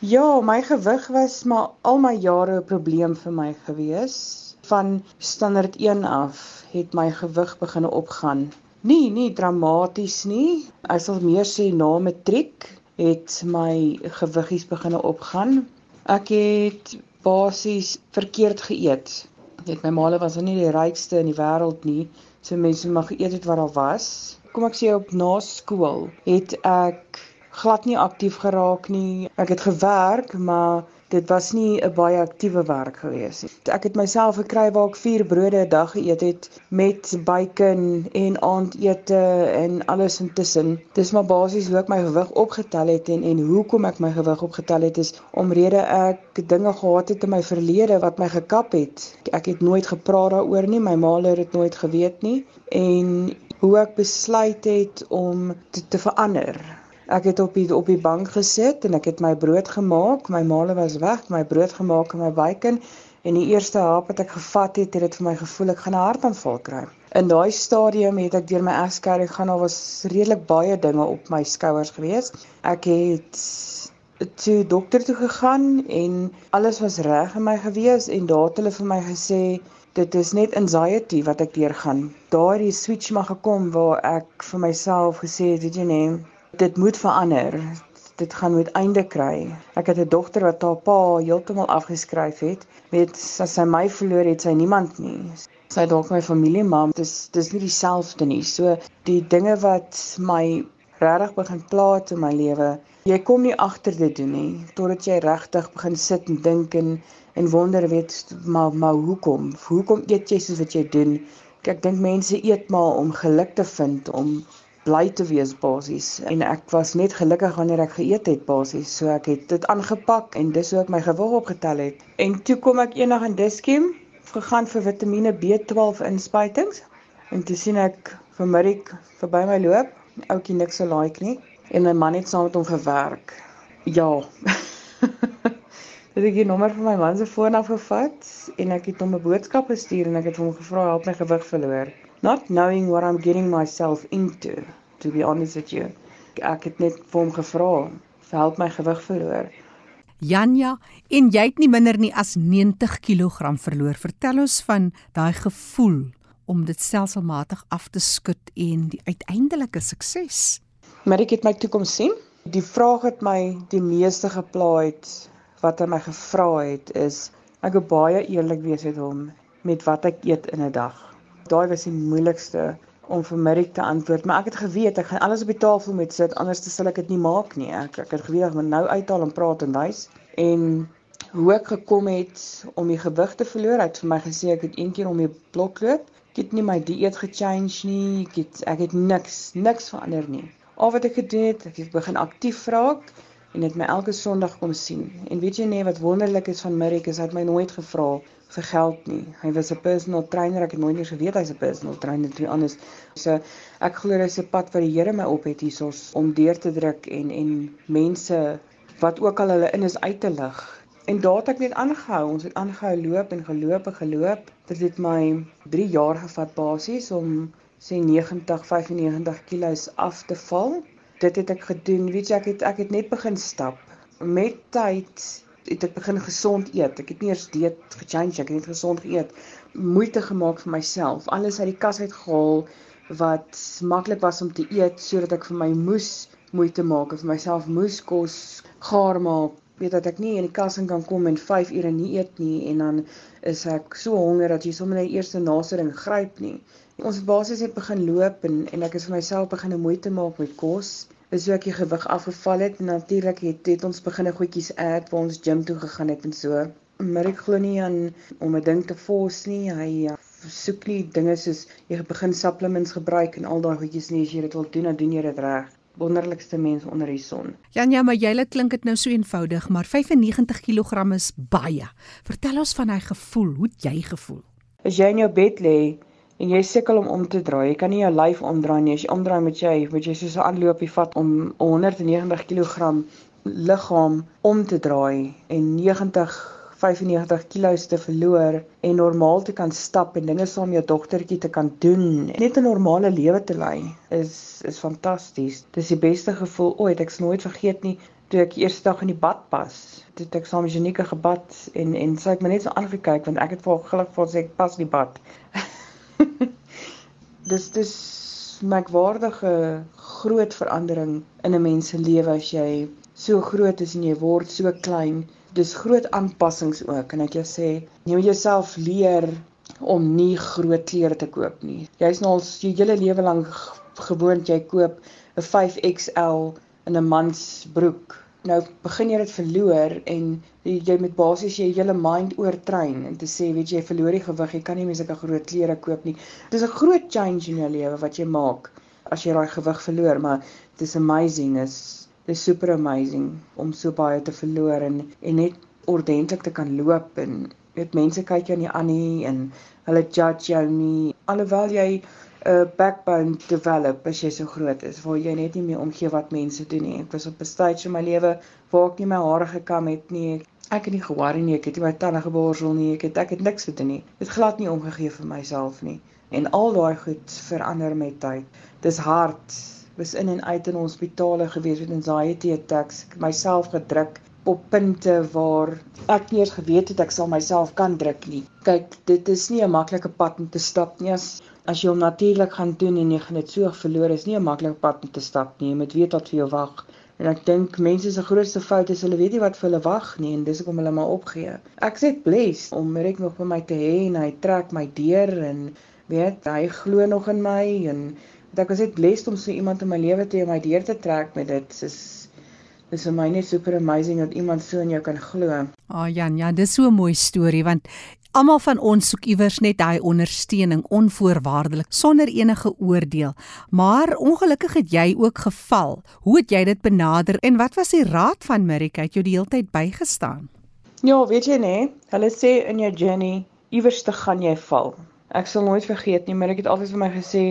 Ja, my gewig was maar al my jare 'n probleem vir my gewees. Van standaard 1 af het my gewig begin opgaan. Nee, nie dramaties nie. Ek sal meer sê na matriek het my gewiggies begin opgaan. Ek het basies verkeerd geëet. Net my maale was nie die rykste in die wêreld nie. So mense mag geëet het wat daar was. Kom ek sê op na skool het ek glad nie aktief geraak nie. Ek het gewerk, maar dit was nie 'n baie aktiewe werk gewees nie. Ek het myself gekry waar ek 4 brode 'n dag geëet het met bacon en aandete en alles intussen. Dis maar basies hoe ek my gewig opgetel het en en hoekom ek my gewig opgetel het is omrede ek dinge gehad het in my verlede wat my gekap het. Ek het nooit gepraat daaroor nie, my ma het dit nooit geweet nie en hoe ek besluit het om te, te verander Ek het op die op die bank gesit en ek het my brood gemaak. My maale was weg, my brood gemaak en my bacon en die eerste hap wat ek gevat het, het dit vir my gevoel ek gaan 'n hartaanval kry. In daai stadium het ek deur my egskeiding gaan, daar was redelik baie dinge op my skouers gewees. Ek het toe dokter toe gegaan en alles was reg in my gewees en daar het hulle vir my gesê dit is net anxiety wat ek deurgaan. Daardie switch mag gekom waar ek vir myself gesê het, weet jy nee, dit moet verander. Dit gaan moet einde kry. Ek het 'n dogter wat haar pa heeltemal afgeskryf het. Weet as sy my verloor het, sy niemand nie. Sy dalk my familie, maar dis dis nie dieselfde nie. So die dinge wat my regtig begin pla in my lewe, jy kom nie agter dit doen nie totdat jy regtig begin sit en dink en en wonder weet maar maar hoekom? Hoekom eet jy soos wat jy doen? Ek dink mense eet maar om geluk te vind, om bly te wees basies. En ek was net gelukkig wanneer ek geëet het basies. So ek het dit aangepak en dis hoe ek my gewig opgetel het. En toe kom ek eendag in Dischem gegaan vir Vitamiene B12 inspuitings. En toe sien ek vir Mirik verby my loop ouetjie niks so like nie. En my man het saam met hom gewerk. Ja. Het ek die nommer van my man se foon afgevat en ek het hom 'n boodskap gestuur en ek het hom gevra help my gewig verloor not knowing what I'm getting myself into to be honest with you. Ek het net vir hom gevra, "Help my gewig verloor." Janja, en jy het nie minder nie as 90 kg verloor. Vertel ons van daai gevoel om dit stelselmatig af te skud en die uiteindelike sukses. Maar ek het my toekoms sien. Die vraag wat my die meeste gepla het wat hy my gevra het is ek wil baie eerlik wees met hom met wat ek eet in 'n dag daai was die moeilikste om vir Mirik te antwoord, maar ek het geweet ek gaan alles op die tafel moet sit, anders sal ek dit nie maak nie. Ek ek het geweet ek moet nou uithaal en praat en wys en hoe ek gekom het om die gewig te verloor. Hy het vir my gesê ek het een keer om die blok loop. Ek het nie my dieet gechange nie. Ek het ek het niks niks verander nie. Al wat ek gedoen het, ek het begin aktief raak en het my elke Sondag kom sien. En weet jy nee wat wonderlik is van Mirik is hy het my nooit gevra vir geld nie. Hy was 'n personal trainer. Ek het nooit eers geweet hy's 'n personal trainer toe anders. So ek glo dis 'n pad wat die Here my op het hiersos om deur te druk en en mense wat ook al hulle in is uit te lig. En daar het ek net aangehou. Ons het aangehou loop en geloop en geloop. Dit het my 3 jaar gevat basies om sê 90 95 kg af te val. Dit het ek gedoen. Weet jy, ek het ek het net begin stap. Met tyd het ek begin gesond eet. Ek het nie eers dieet gechange, ek het net gesond geëet. Moeite gemaak vir myself. Alles uit die kas uitgehaal wat maklik was om te eet sodat ek vir my moes moeite maak of vir myself moes kos gaar maak. Weet dat ek nie in die kas in kan kom en 5 ure nie eet nie en dan is ek so honger dat jy sommer net eers 'n nasering gryp nie. Ons basies het begin loop en en ek het vir myself begin moeite maak met kos is hoe ek die gewig afgeval het. Natuurlik het dit ons begine goedjies eet waar ons gym toe gegaan het en so. Maar ek glo nie aan om 'n ding te force nie. Hy ja, soek nie dinge soos jy begin supplements gebruik en al daai goedjies nie as jy dit wil doen, dan doen jy dit reg. Wonderlikste mens onder die son. Janja, maar jy klink dit nou so eenvoudig, maar 95 kg is baie. Vertel ons van hy gevoel. Hoe het jy gevoel? As jy in jou bed lê en jy sukkel om om te draai. Jy kan nie jou lyf omdraai nie. As jy omdraai met jy, moet jy soos 'n aanloopie vat om 190 kg liggaam om te draai en 90 95 kg te verloor en normaal te kan stap en dinge saam jou dogtertjie te kan doen. Net 'n normale lewe te lei is is fantasties. Dis die beste gevoel ooit. Ek sal nooit vergeet nie toe ek eerste dag in die bad pas. Toe ek saam met Janike gebad en en sy het my net so aangekyk want ek het vir haar gelukkig vir ek pas die bad. dis dis merkwaardige groot verandering in 'n mens se lewe as jy so groot is en jy word so klein. Dis groot aanpassings ook en ek jou sê jy moet jouself leer om nie groot klere te koop nie. Jy's nou al jou hele lewe lank gewoond jy koop 'n 5XL in 'n mans broek. Nou begin jy dit verloor en jy met basies jy hele mind oortrein en te sê weet jy verloor die gewig, jy kan nie meer sulke groot klere koop nie. Dit is 'n groot change in jou lewe wat jy maak as jy daai gewig verloor, maar dit is amazing is dit is super amazing om so baie te verloor en en net ordentlik te kan loop en weet mense kyk jou nie aan nie en hulle judge jou nie alhoewel jy 'n uh, backbone develop as jy so groot is waar jy net nie meer omgee wat mense doen nie. Ek was op 'n stage in my lewe waar ek nie my hare gekam het nie. Ek het nie geworry nie, ek het nie my tande geborsel nie, ek het ek het niks gedoen nie. Het glad nie omgegee vir myself nie. En al daai goed verander met tyd. Dis hard. Was in en uit in hospitale gewees met anxiety attacks, myself gedruk op punte waar ek nie eens geweet het ek sal myself kan druk nie. Kyk, dit is nie 'n maklike pad om te stap nie as as jy hom natuurlik gaan doen en jy gaan dit so verloor is nie 'n maklike pad om te stap nie. Jy moet weet wat vir jou wag. En ek dink mense se grootste fout is hulle weet nie wat vir hulle wag nie en dis hoekom hulle maar opgee. Ek sê bless om Rick nog by my te hê en hy trek my deur en weet hy glo nog in my en ek was net blessed om so iemand in my lewe te hê om my deur te trek met dit. Dis dis vir my net super amazing dat iemand so in jou kan glo. Ah oh Jan, ja, dis so 'n mooi storie want Almal van ons soek iewers net daai ondersteuning onvoorwaardelik sonder enige oordeel. Maar ongelukkig het jy ook geval. Hoe het jy dit benader en wat was die raad van Marika het jou die hele tyd bygestaan? Ja, weet jy nê, hulle sê in jou journey iewers te gaan jy val. Ek sal nooit vergeet nie, maar ek het altyd vir my gesê,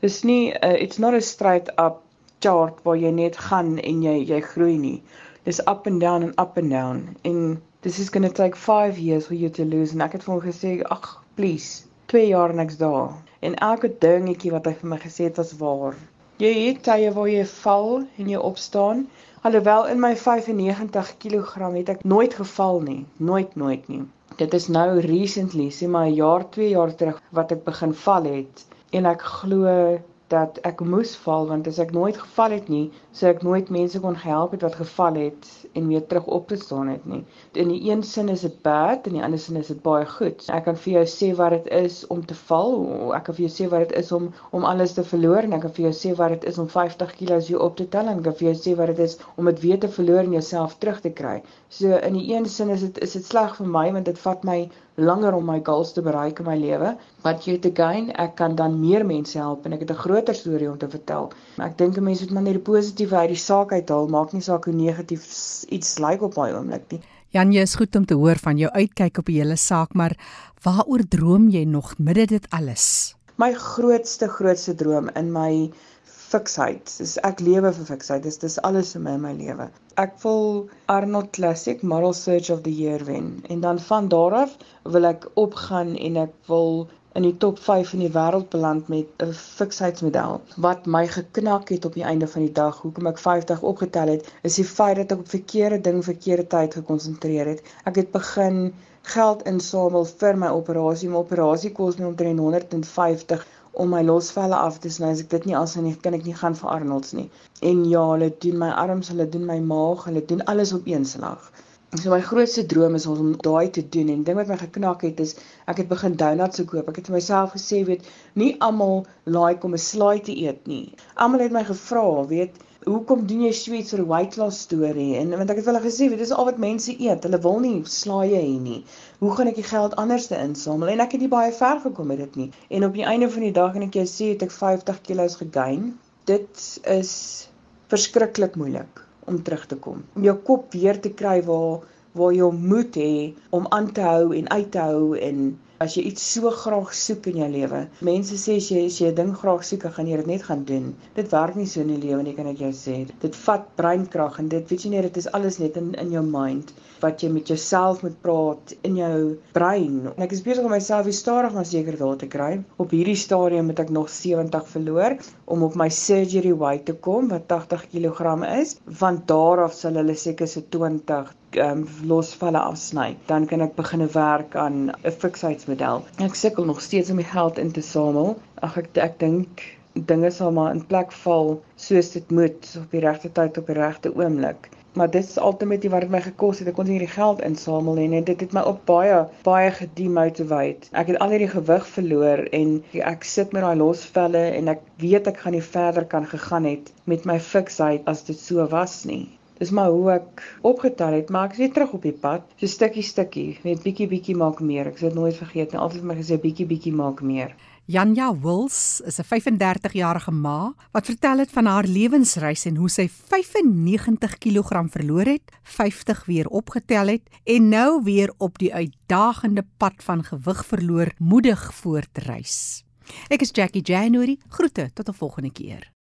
dis nie uh, it's not a straight up chart waar jy net gaan en jy jy groei nie. Dis up and down and up and down. En this is going to take 5 years for you to lose. En ek het vir hom gesê ag please 2 jaar niks daar. En elke dingetjie wat hy vir my gesê het was waar. Jy het tye waar jy val en jy opstaan. Alhoewel in my 95 kg het ek nooit geval nie. Nooit nooit nie. Dit is nou recently sê maar 'n jaar 2 jaar terug wat ek begin val het. En ek glo dat ek moes val want as ek nooit geval het nie, sou ek nooit mense kon help het wat geval het en weer terug op te staan het nie. In die een sin is dit bad in die ander sin is dit baie goed. Ek kan vir jou sê wat dit is om te val. Ek kan vir jou sê wat dit is om om alles te verloor en ek kan vir jou sê wat dit is om 50 kg weer op te tel en ek kan vir jou sê wat dit is om dit weer te verloor en jouself terug te kry. So in die een sin is dit is dit sleg vir my want dit vat my langer om my goals te bereik in my lewe. But yet again, ek kan dan meer mense help en ek het 'n groter storie om te vertel. Ek dink 'n mens moet maar net die positiewe uit die saak uithaal, maak nie saak hoe negatief iets lyk like op my oomblik nie. Janie, is goed om te hoor van jou uitkyk op die hele saak, maar waaroor droom jy nog midde dit alles? My grootste grootste droom in my fiksheid. Dis ek lewe vir fiksheid. Dis dis alles vir my in my lewe. Ek wil Arnold Classic Model Search of the Year wen en dan van daar af wil ek opgaan en ek wil in die top 5 in die wêreld beland met 'n fiksheidsmodel wat my geknak het op die einde van die dag. Hoekom ek 50 opgetel het, is die feit dat ek op verkeerde ding verkeerde tyd gekonsentreer het. Ek het begin geld insamel vir my operasie. My operasie kos my omtrent 150 om my losvelle af te sny as ek dit nie alsin nie kan ek nie gaan vir Arnold's nie. En ja, hulle doen my arms, hulle doen my maag, hulle doen alles op een slag. So my grootste droom is om daai te doen en ding wat my geknak het is ek het begin donuts koop. Ek het vir myself gesê weet nie almal like om 'n slaai te eet nie. Almal het my gevra, weet hoekom doen jy sweets vir 'n weight loss storie? En want ek het hulle gesê, dit is al wat mense eet. Hulle wil nie slaaie hê nie. Hoe gaan ek die geld anders te insamel? En ek het nie baie ver gekom met dit nie. En op die einde van die dag en ek jou sê het ek 50 kg gegain. Dit is verskriklik moeilik om terug te kom. Om jou kop weer te kry waar waar jy moet hê om aan te hou en uit te hou en as jy iets so graag soek in jou lewe. Mense sê as jy as jy 'n ding graag soek, gaan jy dit net gaan doen. Dit werk nie so in die lewe nie, kan ek jou sê. Dit vat breinkrag en dit weet jy nie, dit is alles net in in jou mind wat jy met jouself moet praat in jou brein. En ek is besig om myself weer stadig maar seker daar te kry. Op hierdie stadium moet ek nog 70 verloor om op my surgery weight te kom wat 80 kg is. Van daar af sal hulle seker so 20 um, losvalle afsny. Dan kan ek begin werk aan 'n fiksheidsmodel. Ek sukkel nog steeds om die geld in te samel. Ag ek ek dink dinge sal maar in plek val soos dit moet op die regte tyd op die regte oomblik. Maar dit is altyd wat dit my gekos het. Ek kon nie hierdie geld insamel nie en dit het my op baie baie gedemotiveer. Ek het al hierdie gewig verloor en ek sit met daai losvelle en ek weet ek gaan nie verder kan gegaan het met my fiksheid as dit so was nie. Dis maar hoe ek opgetel het, maar ek is weer terug op die pad. So stukkie stukkie, net bietjie bietjie maak meer. Ek sal dit nooit vergeet nie. Altyd my gesê bietjie bietjie maak meer. Janja Wils is 'n 35-jarige ma wat vertel het van haar lewensreis en hoe sy 95 kg verloor het, 50 weer opgetel het en nou weer op die uitdagende pad van gewig verloor moedig voortreis. Ek is Jackie January. Groete tot 'n volgende keer.